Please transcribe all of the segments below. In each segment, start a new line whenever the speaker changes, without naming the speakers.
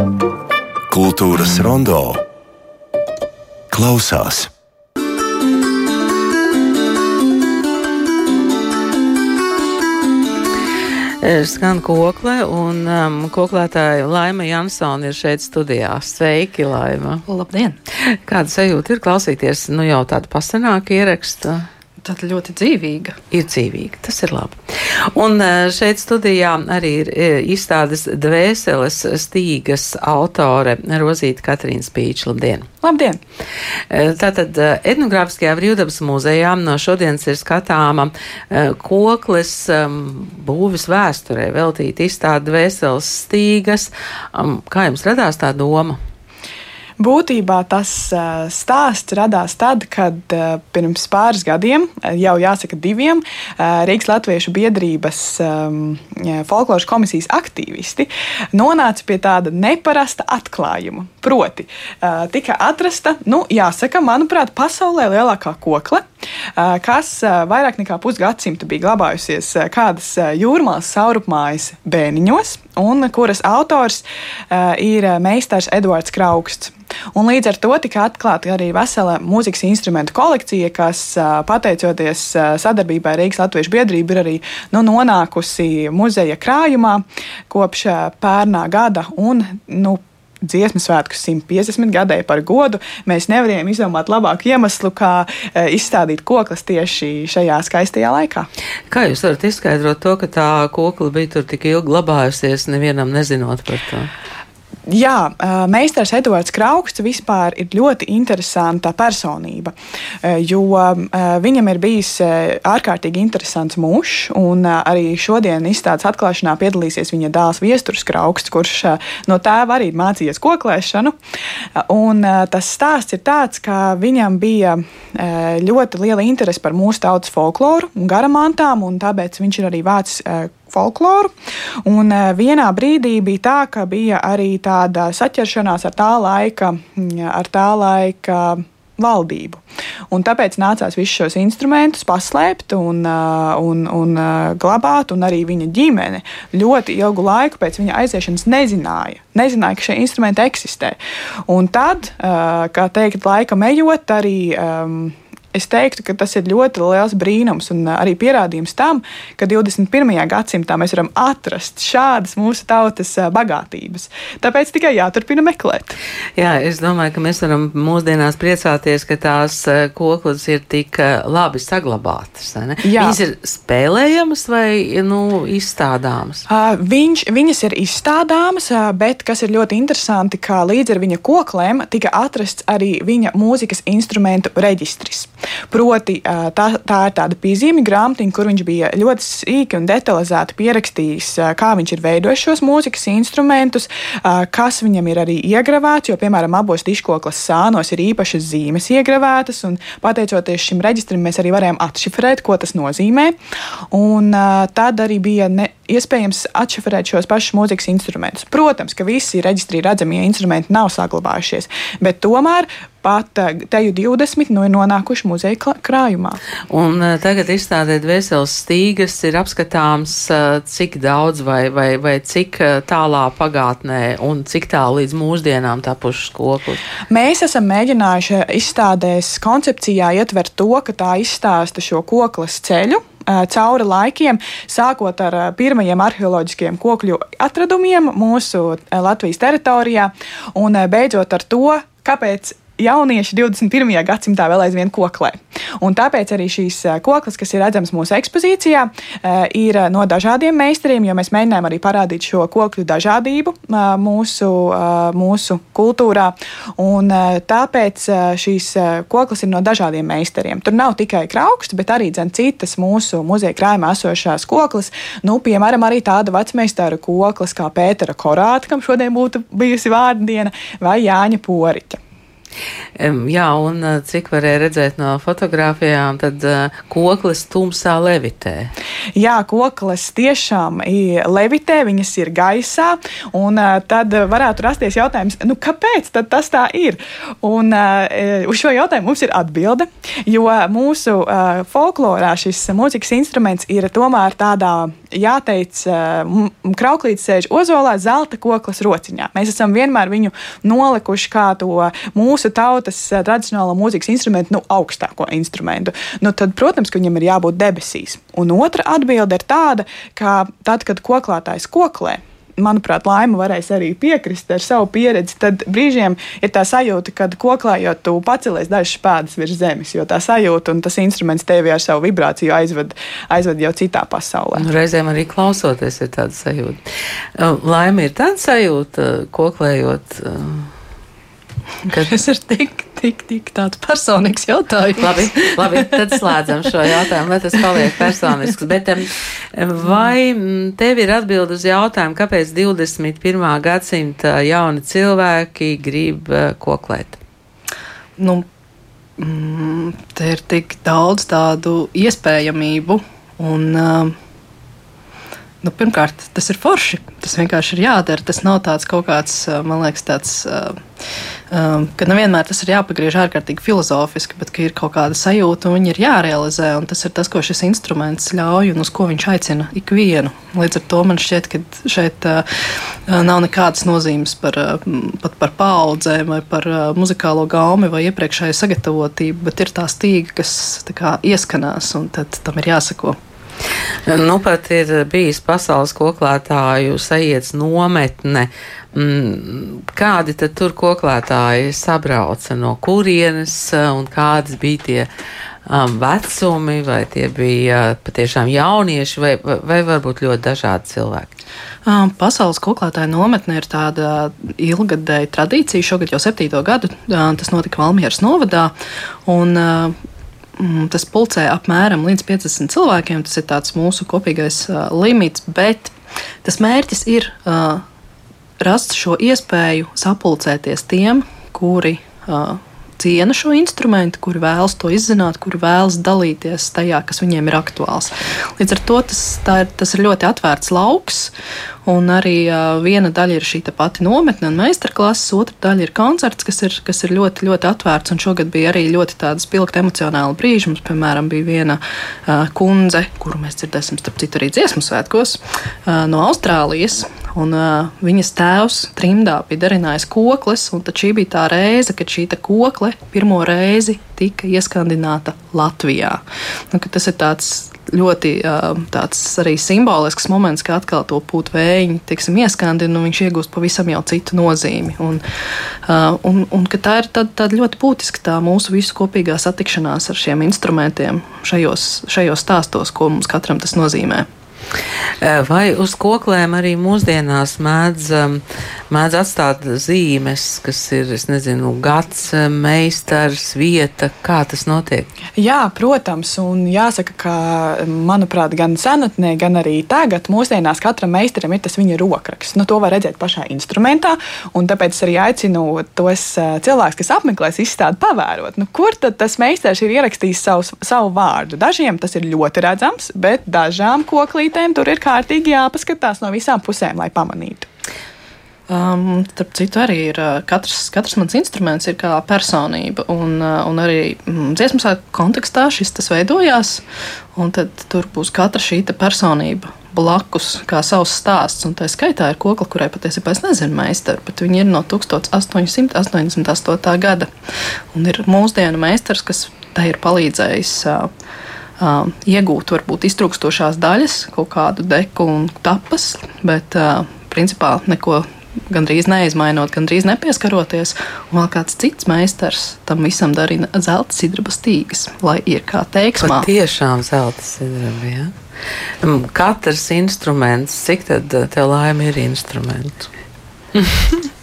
Kultūras rondo klausās.
Skan kokle, un um, koklētāja Laima Jansona ir šeit studijā. Sveiki, Laima!
Labdien!
Kāda sajūta ir klausīties, nu jau tādu pasenāku ierakstu?
Tāda ļoti dzīvīga.
Ir dzīvīga, tas ir labi. Un uh, šeit studijā arī ir uh, izstādes dvēseles stīgas autore Rozīta Katrīna Spīča. Labdien!
Labdien!
Uh, Tātad etnogrāfiskajā brīvdabas muzejā no šodienas ir skatāma kokles um, būvis vēsturē veltīta izstāde dvēseles stīgas. Kā jums radās tā doma?
Būtībā tas stāsts radās tad, kad pirms pāris gadiem, jau jāsaka diviem, Rīgas Latviešu biedrības folkloras komisijas aktīvisti nonāca pie tāda neparasta atklājuma. Proti, tika atrasta, nu, jāsaka, manuprāt, pasaulē lielākā kokle, kas vairāk nekā pusgadsimtu bija glabājusies kādas jūrmālas saurupmājas bēniņos, un kuras autors ir meistars Edvards Krauksts. Un līdz ar to tika atklāta arī vesela mūzikas instrumentu kolekcija, kas, pateicoties sadarbībai Rīgas Latviešu biedrība, ir arī nu, nonākusi muzeja krājumā kopš pērnā gada. Un, nu, dziesmu svētku 150 gadēju par godu, mēs nevarējām izdomāt labāku iemeslu, kā izstādīt koklas tieši šajā skaistajā laikā.
Kā jūs varat izskaidrot to, ka tā kokla bija tur tik ilgi glabājusies, nevienam nezinot par to?
Jā, meistars Edvards Krauksts vispār ir ļoti interesanta personība, jo viņam ir bijis ārkārtīgi interesants mūžs, un arī šodien izstādes atklāšanā piedalīsies viņa dēls Viesturs Krauksts, kurš no tēva arī mācījies koklēšanu. Un tas stāsts ir tāds, ka viņam bija ļoti liela interese par mūsu tautas folkloru un garamantām, un tāpēc viņš ir arī vācis folkloru. Un vienā brīdī bija tā, ka bija arī tāda saķeršanās ar tā laika, ar tā laika valdību. Un tāpēc nācās visus šos instrumentus paslēpt un, un, un glabāt, un arī viņa ģimene ļoti ilgu laiku pēc viņa aiziešanas nezināja, nezināja ka šie instrumenti eksistē. Un tad, kā teikt, laika ejot, arī um, Es teiktu, ka tas ir ļoti liels brīnums un arī pierādījums tam, ka 21. gadsimtā mēs varam atrast šādas mūsu tautas bagātības. Tāpēc tikai jāturpina meklēt.
Jā, es domāju, ka mēs varam mūsdienās priecāties, ka tās koklas ir tik labi saglabātas. Viņas ir spēlējamas vai nu, izstādāmas?
Viņš, viņas ir izstādāmas, bet kas ir ļoti interesanti, ka līdz ar viņa koklēm tika atrasts arī viņa mūzikas instrumentu reģistris. Proti, tā, tā ir tāda piezīmju grāmatiņa, kur viņš bija ļoti sīki un detalizēti pierakstījis, kā viņš ir veidojis šos mūzikas instrumentus, kas viņam ir arī iegravēts. Jo, piemēram, abos diškoklas sānos ir īpašas zīmes iegravētas, un pateicoties šim reģistram, mēs arī varējām atšifrēt, ko tas nozīmē. Un tad arī bija ne, iespējams atšifrēt šos pašus mūzikas instrumentus. Protams, ka visi reģistrī redzamie instrumenti nav saglabājušies, bet tomēr pat teju 20 nu, ir nonākuši muzeja krājumā.
Un tagad izstādēt veselas stīgas ir apskatāms, cik daudz vai, vai, vai cik tālā pagātnē un cik tālu līdz mūsdienām tapušas koklis.
Mēs esam mēģinājuši izstādēs koncepcijā ietvert to, ka tā izstāsta šo koklas ceļu, cauri laikiem, sākot ar pirmajiem arheoloģiskiem kokļu atradumiem mūsu Latvijas teritorijā un beidzot ar to, kāpēc jaunieši 21. gadsimtā vēl aizvien koklē. Un tāpēc arī šīs koklas, kas ir redzamas mūsu ekspozīcijā, ir no dažādiem meistariem, jo mēs mēģinājām arī parādīt šo kokļu dažādību mūsu, mūsu kultūrā. Un tāpēc šīs koklas ir no dažādiem meistariem. Tur nav tikai krauksts, bet arī dzen, citas mūsu muzeja krājumā esošās koklas. Nu, piemēram, arī tāda vecmeistara koklas kā Pētera Korāta, kam šodien būtu bijusi vārdiena, vai Jāņa Poriķa.
Jā, un cik varēja redzēt no fotografijām, tad uh, koklis tumsā levitē.
Jā, koklis tiešām levitē, viņas ir gaisā, un uh, tad varētu rasties jautājums, nu, kāpēc tas tā ir? Un uz šo jautājumu mums ir atbilde, jo mūsu folklorā šis mūzikas instruments ir tomēr tādā jāteic, krauklītis sēž ozolā, zelta koklas rociņā. Mēs esam vienmēr viņu nolikuši kā to mūsu tautas tradicionālo mūzikas instrumentu, nu, augstāko instrumentu. Nu, tad, protams, ka viņam ir jābūt debesīs. Un otra atbilde ir tāda, ka tad, kad koklātājs koklē, manuprāt, Laima varēs arī piekrist ar savu pieredzi, tad brīžiem ir tā sajūta, ka koklājot, tu pacelies dažas pēdas virs zemes, jo tā sajūta un tas instruments tevi ar savu vibrāciju aizved, aizved jau citā pasaulē.
Nu, reizēm arī klausoties, ir tāda sajūta. Laima ir tāda sajūta, koklējot.
Kad... Tas ir tik, tik, tik tāds personīgs jautājums.
labi, labi, tad slēdzam šo jautājumu, lai tas paliek personisks. Bet vai tev ir atbild uz jautājumu, kāpēc 21. gadsimta jauni cilvēki grib eh, koklēt?
Nu, mm, te ir tik daudz tādu iespējamību un uh, Nu, pirmkārt, tas ir forši. Tas vienkārši ir jādara. Tas nav tāds kaut kāds, man liekas, tāds, um, ka nevienmēr tas ir jāpagriež ārkārtīgi filozofiski, bet ka ir kaut kāda sajūta un viņi ir jārealizē. Tas ir tas, ko šis instruments ļauj un uz ko viņš aicina ikvienu. Līdz ar to man šķiet, ka šeit nav nekādas nozīmes par, pat par paudzēm vai par muzikālo gaumi vai iepriekšēju sagatavotību, bet ir tā stīga, kas tā kā, ieskanās un tad tam ir jāsako.
Nu, pat ir bijis pasaules koklētāju sajiets nometne. Mm, kādi tad tur koklētāji sabrauca, no kurienes un kādas bija tie um, vecumi, vai tie bija patiešām jaunieši, vai, vai, varbūt ļoti dažādi cilvēki?
Um, pasaules koklētāja nometne ir tāda ilgadēja tradīcija. Šogad jau septīto gadu tas notika Valmieras novadā. Un, Mm, tas pulcē apmēram līdz 50 cilvēkiem. Tas ir tāds mūsu kopīgais uh, limits, bet tas mērķis ir uh, rast šo iespēju sapulcēties tiem, kuri uh, ciena šo instrumentu, kuri vēlas to izzināt, kuri vēlas dalīties tajā, kas viņiem ir aktuāls. Līdz ar to tas, ir, tas ir ļoti atvērts lauks. Un arī uh, viena daļa ir šī pati nometne un meistarklases, otra daļa ir koncerts, kas ir, kas ir ļoti, ļoti atvērts. Un šogad bija arī ļoti tāda spilgta emocionāla brīža. Mums, piemēram, bija viena uh, kundze, kuru mēs dzirdēsim, starp citu, arī dziesmu svētkos, uh, no Austrālijas. Un, uh, viņas tēvs trimdā bija darinājis koklis, un šī bija tā reize, kad šī kokle pirmo reizi tika ieskandināta Latvijā. Nu, tas ir tāds ļoti uh, tāds arī simbolisks moments, ka atkal to pūtu vēju tiksim, ieskandina, un viņš iegūst pavisam jau citu nozīmi. Un, uh, un, un tā ir tāda, tāda ļoti būtiska tā mūsu visu kopīgā satikšanās ar šiem instrumentiem šajos, šajos stāstos, ko mums katram tas nozīmē.
Vai uz koklēm arī mūsdienās mēdz, mēdz atstāt zīmes, kas ir, es nezinu, gads, meistars, vieta, kā tas notiek?
Jā, protams, un jāsaka, ka, manuprāt, gan senatnē, gan arī tagad mūsdienās katram meistaram ir tas viņa rokraksts. Nu, to var redzēt pašā instrumentā, un tāpēc es arī aicinu tos eh, cilvēkus, kas apmeklēs izstādi, pavērot, nu, kur tad tas meistars ir ierakstījis savu, savu vārdu. Dažiem tas ir ļoti redzams, bet dažām koklītēm tur ir kārtīgi jāpaskatās no visām pusēm, lai pamanītu.
Um, starp citu, arī ir uh, katrs, katrs mans instruments ir kā personība, un, uh, un arī mm, dziesmu kontekstā šis tas veidojās, un tad tur būs katra šī personība blakus, kā savs stāsts, un tā skaitā ir kokla, kurai patiesībā es nezinu meistaru, bet viņi ir no 1888. gada, un ir mūsdienu meistars, kas tai ir palīdzējis. Uh, uh, iegūt varbūt iztrūkstošās daļas, kaut kādu deku un tapas, bet uh, principā neko gandrīz neizmainot, gandrīz nepieskaroties. Un vēl kāds cits meistars tam visam darina zelta sidraba stīgas, lai ir kā teiksmā.
Tiešām zelta sidraba, ja? Katrs instruments, cik tad tev laime ir instrumentu?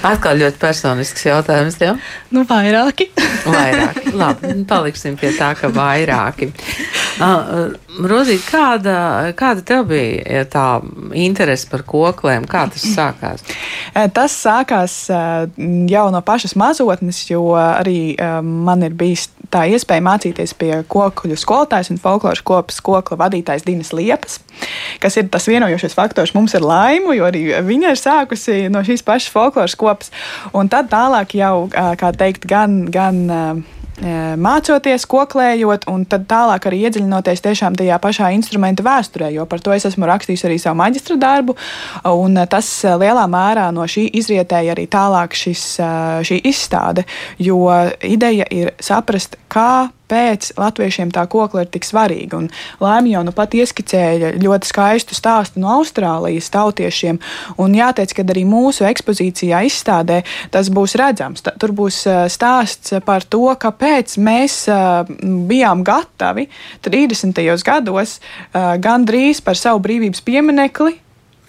Atkal ļoti personisks jautājums. Ja?
Nu, vairāki.
vairāki. Labi, nu, paliksim pie tā, ka vairāki. Uh, Rozīt, kāda, kāda tev bija tā interese par kokliem? Kā tas sākās?
Tas sākās jau no pašas mazotnes, jo arī man ir bijis tā iespēja mācīties pie kokļu skolotājas un folkloras kopas kokla vadītājs Dinas Liepas, kas ir tas vienojošais faktors mums ar laimu, jo arī viņa ir sākusi no šīs pašas folkloras kopas. Un tad tālāk jau, kā teikt, gan, gan mācoties, koklējot, un tad tālāk arī iedziļinoties tiešām tajā pašā instrumenta vēsturē, jo par to es esmu rakstījis arī savu maģistra darbu, un tas lielā mērā no šī izrietēja arī tālāk šis, šī izstāde, jo ideja ir saprast, kā kāpēc latviešiem tā kokla ir tik svarīga. Un Lēmija jau nu pat ieskicēja ļoti skaistu stāstu no Austrālijas tautiešiem. Un jāteic, ka arī mūsu ekspozīcijā izstādē tas būs redzams. Tur būs stāsts par to, kāpēc mēs bijām gatavi 30. gados gandrīz par savu brīvības pieminekli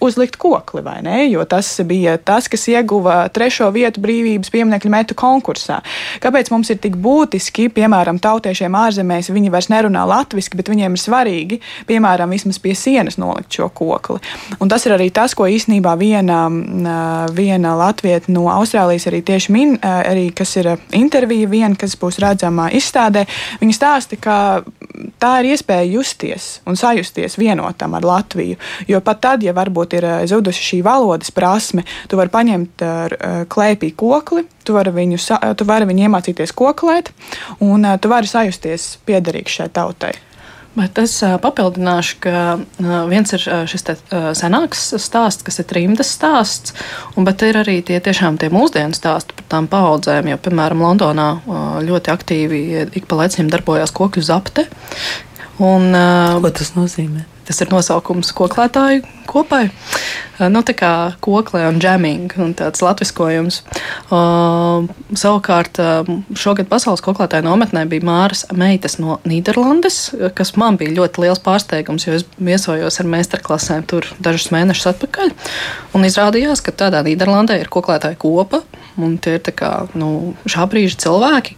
uzlikt kokli, vai ne? Jo tas bija tas, kas ieguva trešo vietu brīvības pieminiektu metu konkursā. Kāpēc mums ir tik būtiski, piemēram, tautiešiem ārzemēs, viņi vairs nerunā latviešu, bet viņiem ir svarīgi, piemēram, vismaz pie sienas nolikt šo kokli. Un tas ir arī tas, ko īsnībā viena, viena latvieta no Austrālijas arī tieši min, arī, kas ir intervija, viena, kas būs redzama izstādē. Viņa stāsta, ka tā ir iespēja justies un sajusties vienotam ar Latviju. Jo pat tad, ja varbūt ir eh, zudusi šī valodas prasme, tu vari paņemt eh, klēpī kokli, tu vari viņu, tu vari viņu iemācīties koklēt, un eh, tu vari sajusties piederīgs šai tautai.
Bet es papildināšu, ka viens ir šis senāks stāsts, kas ir trimdas stāsts, un, bet ir arī tie tiešām tie mūsdienu stāsti tām paudzēm. Jo, piemēram, Londonā ļoti aktīvi ik pa laicim darbojās kokļu zapte.
Un, Ko tas nozīmē?
Tas ir nosaukums koklētāju kopai. Nu, tā kā koklē un džeming un tāds latviskojums. Uh, savukārt šogad pasaules koklētāju nometnē bija Māras meitas no Nīderlandes, kas man bija ļoti liels pārsteigums, jo es viesojos ar meistarklasēm tur dažus mēnešus atpakaļ. Un izrādījās, ka tādā Nīderlandē ir koklētāju kopa, un tie ir kā, nu, šā brīža cilvēki,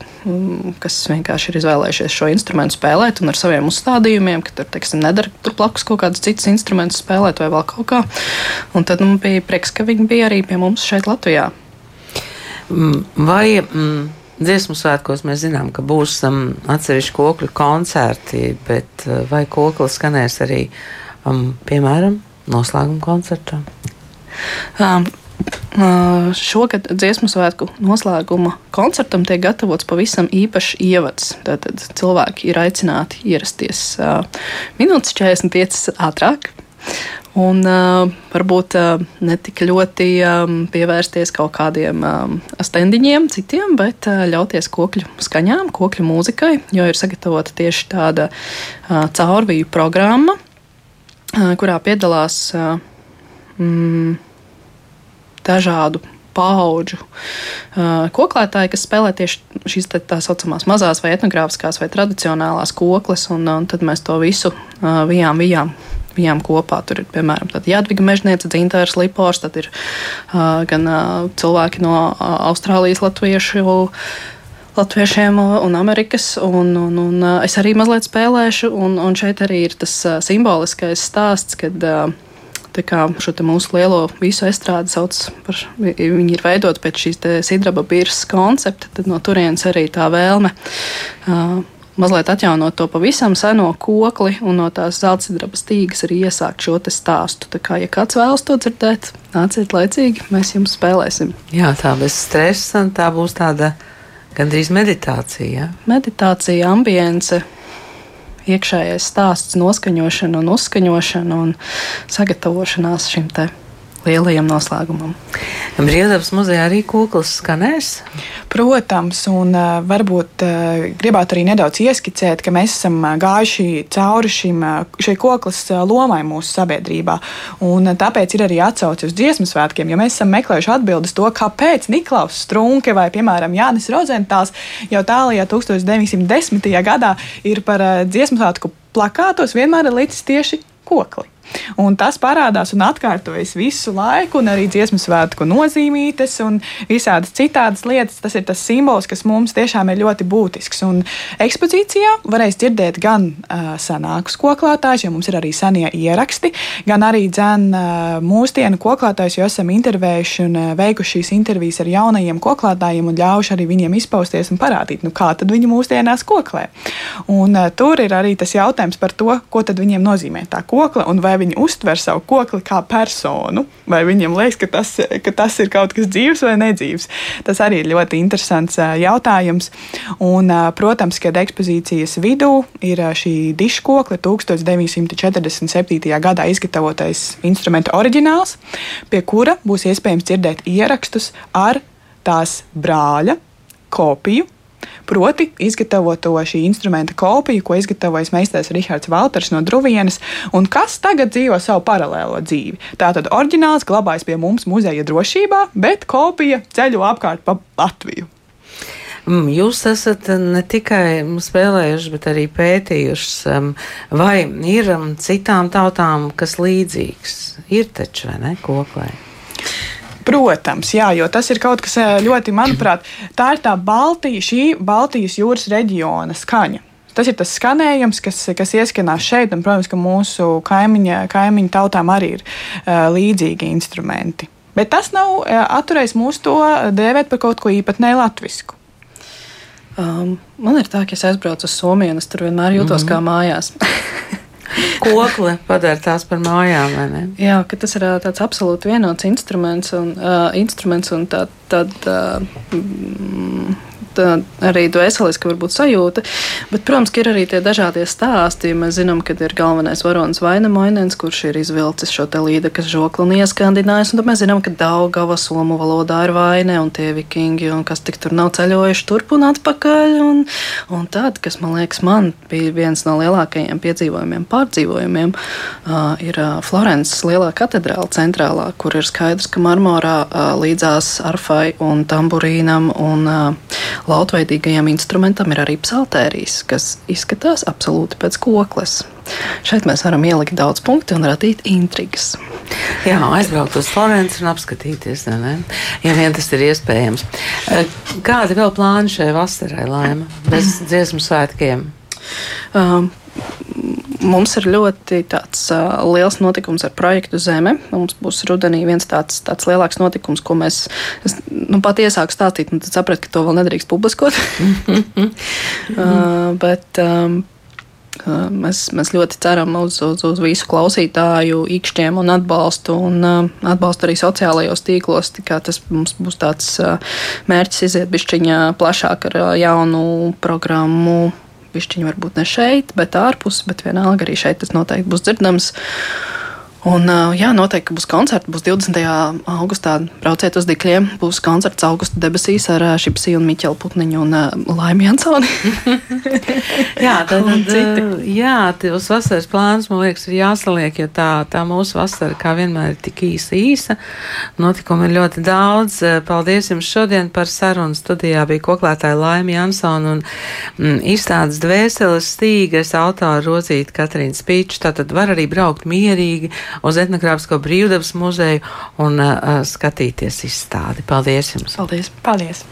kas vienkārši ir izvēlējušies šo instrumentu spēlēt un ar saviem uzstādījumiem, ka tur, teiksim, nedara tur blakus kaut kādus citus instrumentus spēlēt vai vēl kaut kā. Un tad man nu, bija prieks, ka viņi bija arī pie mums šeit Latvijā.
Mm, vai mm, dziesmu svētkos mēs zinām, ka būs um, atsevišķi kokļu koncerti, bet uh, vai kokli skanēs arī, um, piemēram, noslēguma koncertā?
Um, šogad dziesmu svētku noslēguma koncertam tiek gatavots pavisam īpašs ievads. Tātad cilvēki ir aicināti ierasties minūtes 45 ātrāk. Un uh, varbūt uh, ne tik ļoti um, pievērsties kaut kādiem um, stendiņiem, citiem, bet uh, ļauties kokļu skaņām, kokļu mūzikai, jo ir sagatavota tieši tāda uh, caurvīju programma, uh, kurā piedalās. Uh, mm, dažādu paudžu uh, koklētāji, kas spēlē tieši šīs tā, tā saucamās mazās vai etnogrāfiskās vai tradicionālās kokles, un, un tad mēs to visu uh, vijām, vijām. Viņām kopā tur ir piemēram Jadviga mežniece, Zintārs Lipors, tad ir uh, gan uh, cilvēki no uh, Austrālijas latviešu latviešiem un Amerikas. Un, un, un es arī mazliet spēlēšu, un, un šeit arī ir tas simboliskais stāsts, kad uh, šo mūsu lielo visu estrādi sauc par, viņi ir veidoti pēc šīs sidraba biržas koncepta, tad no turienes arī tā vēlme. Uh, mazliet atjaunot to pavisam seno kokli un no tās zelta stīgas arī iesākt šo stāstu. Tā kā, ja kāds vēlas to dzirdēt, nāciet laicīgi, mēs jums spēlēsim.
Jā, tā bez stresa, tā būs tāda gandrīz meditācija.
Meditācija, ambience, iekšējais stāsts, noskaņošana un uzskaņošana un sagatavošanās šim te lielajam noslēgumam.
Brīvdabas muzejā arī kūklis skanēs?
Protams, un varbūt gribētu arī nedaudz ieskicēt, ka mēs esam gājuši cauri šim, šai koklis lomai mūsu sabiedrībā. Un, tāpēc ir arī atsauce uz dziesmu svētkiem, jo mēs esam meklējuši atbildes to, kāpēc Niklaus Strunke vai, piemēram, Jānis Rozentāls jau tālajā 1910. gadā ir par dziesmu svētku plakātos vienmēr ir licis tieši kokli. Un tas parādās un atkārtojas visu laiku, un arī dziesmu svētku nozīmītes un visādas citādas lietas. Tas ir tas simbols, kas mums tiešām ir ļoti būtisks. Un ekspozīcijā varēs dzirdēt gan uh, senākus koklātājus, jo mums ir arī senie ieraksti, gan arī dzēn uh, mūsdienu koklātājus, jo esam intervējuši un uh, veikuši šīs intervijas ar jaunajiem koklātājiem un ļaujuši arī viņiem izpausties un parādīt, nu, kā tad viņi mūsdienās koklē. Un, uh, tur ir arī tas jautājums par to, ko tad viņiem nozīmē tā kokla un vai vai viņi uztver savu kokli kā personu, vai viņiem liekas, ka tas, ka tas ir kaut kas dzīves vai nedzīves. Tas arī ir ļoti interesants jautājums. Un, protams, kad ekspozīcijas vidū ir šī diškokla 1947. gadā izgatavotais instrumenta oriģināls, pie kura būs iespējams dzirdēt ierakstus ar tās brāļa kopiju Proti, izgatavoto šī instrumenta kopiju, ko izgatavojas meistars Rihards Valters no Druvienas, un kas tagad dzīvo savu paralēlo dzīvi. Tātad oriģināls glabājas pie mums muzeja drošībā, bet kopija ceļo apkārt pa Latviju.
Mm, jūs esat ne tikai spēlējuši, bet arī pētījuši, um, vai ir um, citām tautām kas līdzīgs. Ir taču, vai ne, koklē?
Protams, jā, jo tas ir kaut kas eh, ļoti, manuprāt, tā ir tā Baltija, šī Baltijas jūras reģiona skaņa. Tas ir tas skanējums, kas, kas ieskanās šeit, un, protams, ka mūsu kaimiņa, kaimiņu tautām arī ir uh, līdzīgi instrumenti. Bet tas nav uh, atturējis mūs to dēvēt par kaut ko īpatnēju latviešu.
Um, man ir tā, ka es aizbraucu uz Somiju, un es tur vienmēr jūtos mm -hmm. kā mājās.
kokle padara tās par mājām, vai ne?
Jā, ka tas ir tāds absolūti vienots instruments un, uh, instruments un tā, tad. Uh, mm, arī dvēseliski varbūt sajūta. Bet, protams, ir arī tie dažādie stāsti. Mēs zinām, ka ir galvenais varonis Vainamoinens, kurš ir izvilcis šo te līdekas žokli un ieskandinājis. Un tad mēs zinām, ka Daugava somu valodā ir vaine un tie vikingi, un kas tik tur nav ceļojuši turp un atpakaļ. Un, un tad, kas man liekas, man bija viens no lielākajiem piedzīvojumiem, pārdzīvojumiem, uh, ir uh, Florences lielā katedrāla centrālā, kur ir skaidrs, ka marmorā uh, līdzās arfai un tamburīnam un uh, Lautveidīgajam instrumentam ir arī psaltērijas, kas izskatās absolūti pēc kokles. Šeit mēs varam ielikt daudz punktu un radīt intrigas.
Jā, aizbraukt uz Florenci un apskatīties, ne? ja vien tas ir iespējams. Eh, kādi vēl plāni šai vasarai, Laima, bez dziesmu svētkiem?
Um, Mums ir ļoti tāds, uh, liels notikums ar projektu Zeme. Mums būs rudenī viens tāds, tāds lielāks notikums, ko mēs es, nu, pat iesāku stāstīt, un tad sapratu, ka to vēl nedrīkst publiskot. uh, bet, um, Mēs, mēs ļoti ceram uz, uz, uz visu klausītāju īkšķiem un atbalstu, un atbalstu arī sociālajos tīklos. Tas mums būs tāds mērķis iziet bišķiņā plašāk ar jaunu programmu pišķiņu varbūt ne šeit, bet ārpus, bet vienalga arī šeit tas noteikti būs dzirdams. Un, jā, noteikti būs koncerts. Būs 20. augustā brauciet uz Dikļiem. Būs koncerts augusta debesīs ar Šipsiju un Miķelu Putniņu un Laimi Jansoni.
jā, tad, tad jā, uz vasaras plāns, man liekas, ir jāsaliek, jo tā, tā mūsu vasara, kā vienmēr, ir tik īsa, īsa. Notikumu ir ļoti daudz. Paldies jums šodien par sarunu. Studijā bija koklētāja Laimi Jansoni un mm, izstādes dvēseles stīgas autora Rozīta Katrīna Spīča. Tātad var arī braukt mierīgi uz Etnogrāfisko brīvdabas muzeju un uh, skatīties izstādi. Paldies jums!
Paldies!
Paldies.